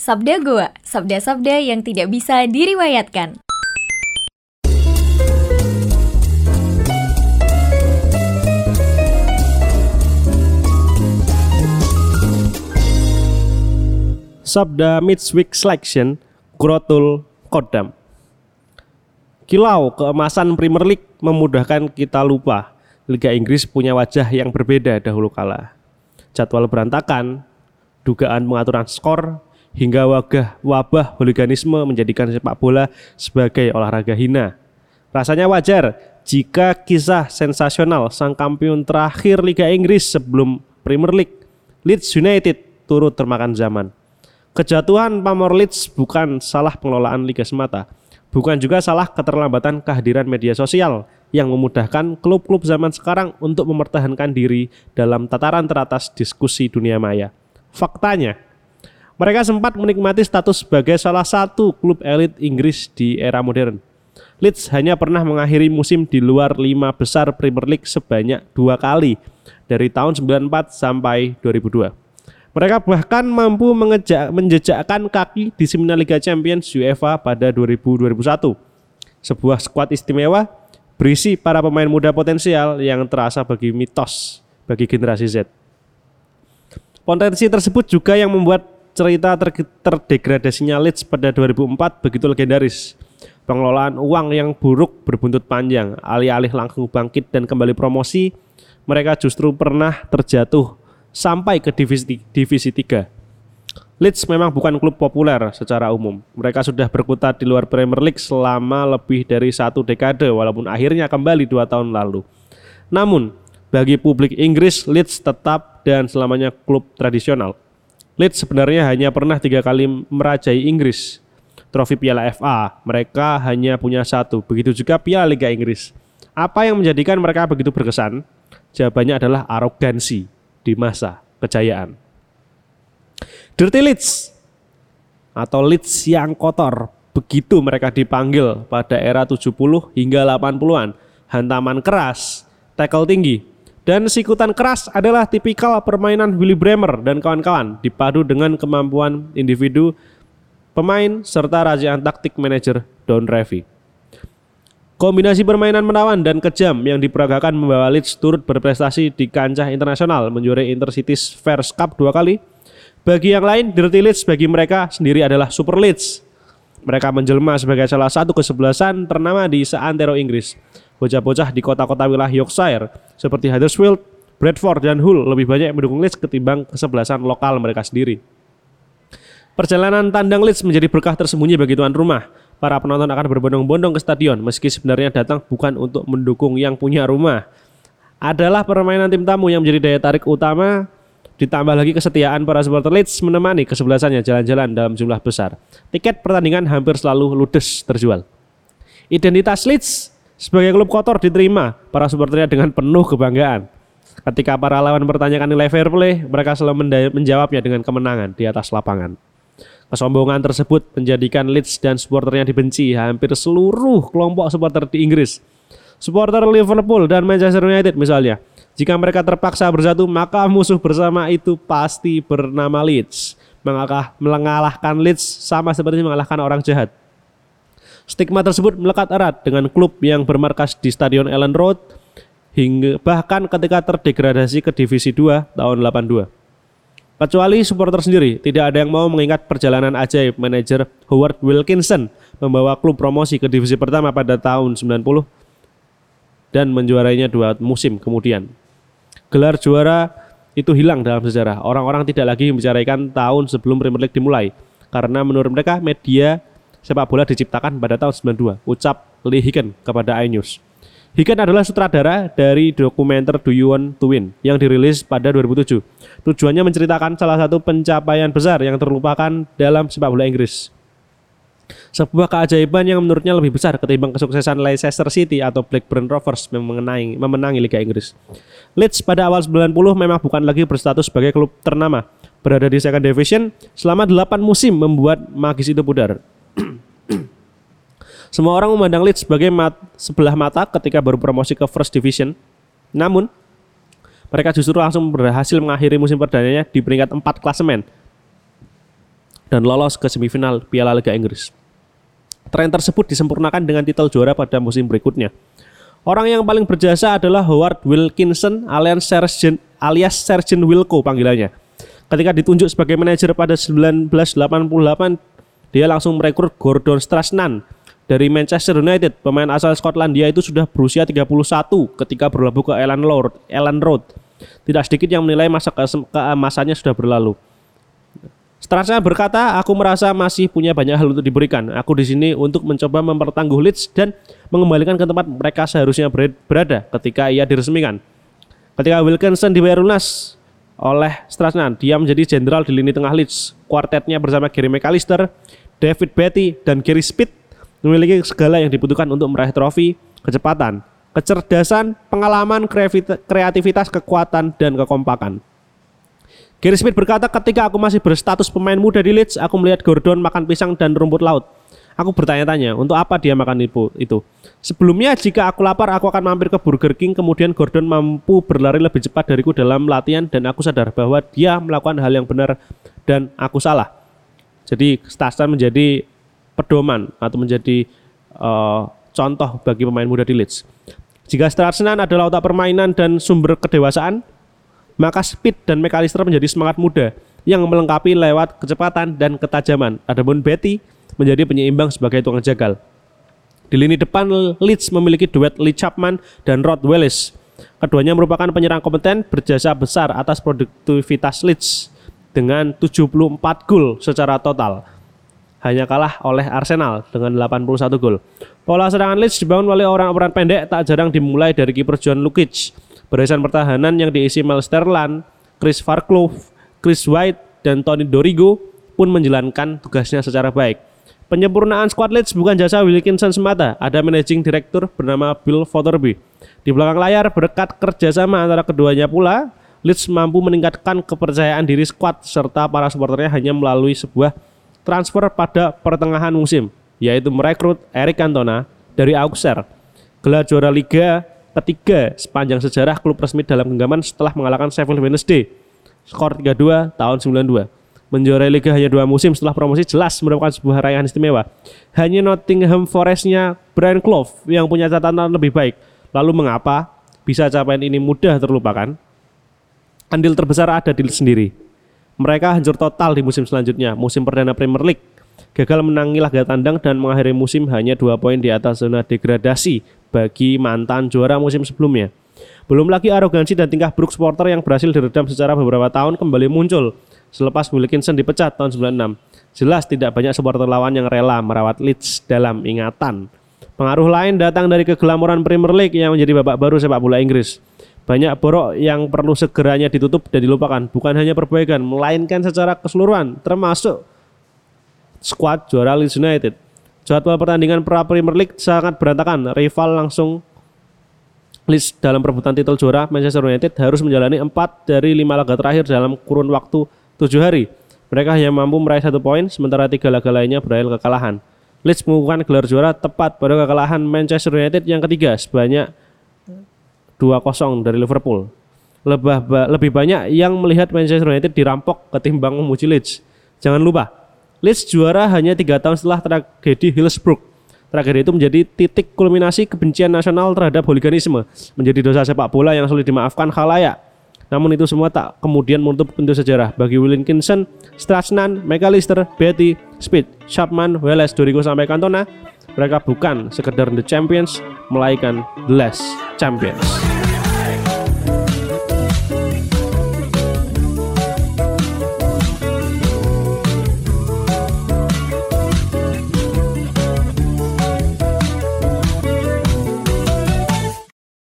Sabda Goa, sabda-sabda yang tidak bisa diriwayatkan. Sabda Midweek Selection Kurotul Kodam Kilau keemasan Premier League memudahkan kita lupa Liga Inggris punya wajah yang berbeda dahulu kala. Jadwal berantakan, dugaan pengaturan skor, hingga wabah, wabah hooliganisme menjadikan sepak bola sebagai olahraga hina. Rasanya wajar jika kisah sensasional sang kampion terakhir Liga Inggris sebelum Premier League, Leeds United, turut termakan zaman. Kejatuhan pamor Leeds bukan salah pengelolaan liga semata, bukan juga salah keterlambatan kehadiran media sosial yang memudahkan klub-klub zaman sekarang untuk mempertahankan diri dalam tataran teratas diskusi dunia maya. Faktanya, mereka sempat menikmati status sebagai salah satu klub elit Inggris di era modern. Leeds hanya pernah mengakhiri musim di luar lima besar Premier League sebanyak dua kali dari tahun 94 sampai 2002. Mereka bahkan mampu mengejak, menjejakkan kaki di seminar Liga Champions UEFA pada 2000-2001. Sebuah skuad istimewa berisi para pemain muda potensial yang terasa bagi mitos bagi generasi Z. Potensi tersebut juga yang membuat cerita ter terdegradasinya Leeds pada 2004 begitu legendaris. Pengelolaan uang yang buruk berbuntut panjang, alih-alih langsung bangkit dan kembali promosi, mereka justru pernah terjatuh sampai ke divisi, divisi 3. Leeds memang bukan klub populer secara umum. Mereka sudah berkutat di luar Premier League selama lebih dari satu dekade walaupun akhirnya kembali dua tahun lalu. Namun, bagi publik Inggris, Leeds tetap dan selamanya klub tradisional. Leeds sebenarnya hanya pernah tiga kali merajai Inggris. Trofi Piala FA, mereka hanya punya satu. Begitu juga Piala Liga Inggris. Apa yang menjadikan mereka begitu berkesan? Jawabannya adalah arogansi di masa kejayaan. Dirty Leeds atau Leeds yang kotor, begitu mereka dipanggil pada era 70 hingga 80-an. Hantaman keras, tackle tinggi, dan sikutan keras adalah tipikal permainan Willy Bremer dan kawan-kawan dipadu dengan kemampuan individu pemain serta rajaan taktik manajer Don Revy. Kombinasi permainan menawan dan kejam yang diperagakan membawa Leeds turut berprestasi di kancah internasional menjuarai Intercities Fairs Cup dua kali. Bagi yang lain, Dirty Leeds bagi mereka sendiri adalah Super Leeds. Mereka menjelma sebagai salah satu kesebelasan ternama di seantero Inggris. Bocah-bocah di kota-kota wilayah Yorkshire seperti Huddersfield, Bradford, dan Hull lebih banyak mendukung Leeds ketimbang kesebelasan lokal mereka sendiri. Perjalanan tandang Leeds menjadi berkah tersembunyi bagi tuan rumah para penonton akan berbondong-bondong ke stadion meski sebenarnya datang bukan untuk mendukung yang punya rumah. Adalah permainan tim tamu yang menjadi daya tarik utama ditambah lagi kesetiaan para supporter Leeds menemani kesebelasannya jalan-jalan dalam jumlah besar. Tiket pertandingan hampir selalu ludes terjual. Identitas Leeds sebagai klub kotor diterima para supporternya dengan penuh kebanggaan. Ketika para lawan bertanyakan nilai fair play, mereka selalu menjawabnya dengan kemenangan di atas lapangan. Kesombongan tersebut menjadikan Leeds dan supporternya dibenci hampir seluruh kelompok supporter di Inggris. Supporter Liverpool dan Manchester United misalnya. Jika mereka terpaksa bersatu, maka musuh bersama itu pasti bernama Leeds. Mengalahkan, mengalahkan Leeds sama seperti mengalahkan orang jahat. Stigma tersebut melekat erat dengan klub yang bermarkas di Stadion Ellen Road hingga bahkan ketika terdegradasi ke Divisi 2 tahun 82. Kecuali supporter sendiri, tidak ada yang mau mengingat perjalanan ajaib manajer Howard Wilkinson membawa klub promosi ke divisi pertama pada tahun 90 dan menjuarainya dua musim kemudian. Gelar juara itu hilang dalam sejarah. Orang-orang tidak lagi membicarakan tahun sebelum Premier League dimulai karena menurut mereka media sepak bola diciptakan pada tahun 92. Ucap Lee Hicken kepada iNews. Hicken adalah sutradara dari dokumenter Do You Want to Win yang dirilis pada 2007. Tujuannya menceritakan salah satu pencapaian besar yang terlupakan dalam sepak bola Inggris. Sebuah keajaiban yang menurutnya lebih besar ketimbang kesuksesan Leicester City atau Blackburn Rovers memenangi, memenangi Liga Inggris. Leeds pada awal 90 memang bukan lagi berstatus sebagai klub ternama. Berada di second division selama 8 musim membuat magis itu pudar. Semua orang memandang Leeds sebagai mat, sebelah mata ketika baru promosi ke First Division. Namun, mereka justru langsung berhasil mengakhiri musim perdananya di peringkat 4 klasemen. dan lolos ke semifinal Piala Liga Inggris. Tren tersebut disempurnakan dengan titel juara pada musim berikutnya. Orang yang paling berjasa adalah Howard Wilkinson alias Sergeant, alias Sergeant Wilco panggilannya. Ketika ditunjuk sebagai manajer pada 1988, dia langsung merekrut Gordon Strachan dari Manchester United. Pemain asal Skotlandia itu sudah berusia 31 ketika berlabuh ke Ellen Road. Road. Tidak sedikit yang menilai masa keemasannya sudah berlalu. Strachan berkata, aku merasa masih punya banyak hal untuk diberikan. Aku di sini untuk mencoba mempertangguh Leeds dan mengembalikan ke tempat mereka seharusnya berada ketika ia diresmikan. Ketika Wilkinson dibayar lunas oleh Strachan, dia menjadi jenderal di lini tengah Leeds. Kuartetnya bersama Gary McAllister, David Beatty, dan Gary Speed memiliki segala yang dibutuhkan untuk meraih trofi, kecepatan, kecerdasan, pengalaman, kreativitas, kekuatan, dan kekompakan. Gary Smith berkata, ketika aku masih berstatus pemain muda di Leeds, aku melihat Gordon makan pisang dan rumput laut. Aku bertanya-tanya, untuk apa dia makan itu? Sebelumnya, jika aku lapar, aku akan mampir ke Burger King, kemudian Gordon mampu berlari lebih cepat dariku dalam latihan, dan aku sadar bahwa dia melakukan hal yang benar, dan aku salah. Jadi, Stastan menjadi pedoman atau menjadi uh, contoh bagi pemain muda di Leeds. Jika Strasnan adalah otak permainan dan sumber kedewasaan, maka Speed dan McAllister menjadi semangat muda yang melengkapi lewat kecepatan dan ketajaman. Adapun Betty menjadi penyeimbang sebagai tukang jagal. Di lini depan Leeds memiliki duet Lee Chapman dan Rod Wallace. Keduanya merupakan penyerang kompeten berjasa besar atas produktivitas Leeds dengan 74 gol secara total hanya kalah oleh Arsenal dengan 81 gol. Pola serangan Leeds dibangun oleh orang-orang pendek tak jarang dimulai dari kiper John Lukic. Barisan pertahanan yang diisi Mel Sterland, Chris Farclove, Chris White, dan Tony Dorigo pun menjalankan tugasnya secara baik. Penyempurnaan squad Leeds bukan jasa Wilkinson semata, ada managing director bernama Bill Fotherby. Di belakang layar berkat kerjasama antara keduanya pula, Leeds mampu meningkatkan kepercayaan diri squad serta para supporternya hanya melalui sebuah transfer pada pertengahan musim, yaitu merekrut Eric Cantona dari Auxerre. Gelar juara Liga ketiga sepanjang sejarah klub resmi dalam genggaman setelah mengalahkan Sheffield Wednesday. Skor 3-2 tahun 92. Menjuarai Liga hanya dua musim setelah promosi jelas merupakan sebuah raihan istimewa. Hanya Nottingham Forest-nya Brian Clough yang punya catatan lebih baik. Lalu mengapa bisa capaian ini mudah terlupakan? Andil terbesar ada di sendiri. Mereka hancur total di musim selanjutnya, musim perdana Premier League. Gagal menangi laga tandang dan mengakhiri musim hanya dua poin di atas zona degradasi bagi mantan juara musim sebelumnya. Belum lagi arogansi dan tingkah buruk supporter yang berhasil diredam secara beberapa tahun kembali muncul selepas Wilkinson dipecat tahun 96. Jelas tidak banyak supporter lawan yang rela merawat Leeds dalam ingatan. Pengaruh lain datang dari kegelamuran Premier League yang menjadi babak baru sepak bola Inggris. Banyak borok yang perlu segeranya ditutup dan dilupakan, bukan hanya perbaikan, melainkan secara keseluruhan, termasuk skuad juara Leeds United. Jadwal pertandingan pra Premier League sangat berantakan. Rival langsung Leeds dalam perebutan titel juara Manchester United harus menjalani empat dari lima laga terakhir dalam kurun waktu tujuh hari. Mereka hanya mampu meraih satu poin, sementara tiga laga lainnya berakhir kekalahan. Leeds mengukuhkan gelar juara tepat pada kekalahan Manchester United yang ketiga sebanyak 2-0 dari Liverpool. Lebih, lebih banyak yang melihat Manchester United dirampok ketimbang memuji Leeds. Jangan lupa, Leeds juara hanya tiga tahun setelah tragedi Hillsborough. Tragedi itu menjadi titik kulminasi kebencian nasional terhadap hooliganisme, menjadi dosa sepak bola yang sulit dimaafkan khalayak. Namun itu semua tak kemudian menutup pintu sejarah bagi Wilkinson, Strachan, McAllister, Betty, Speed, Chapman, Wallace, Dorigo sampai Cantona. Mereka bukan sekedar the champions, melainkan the last champions.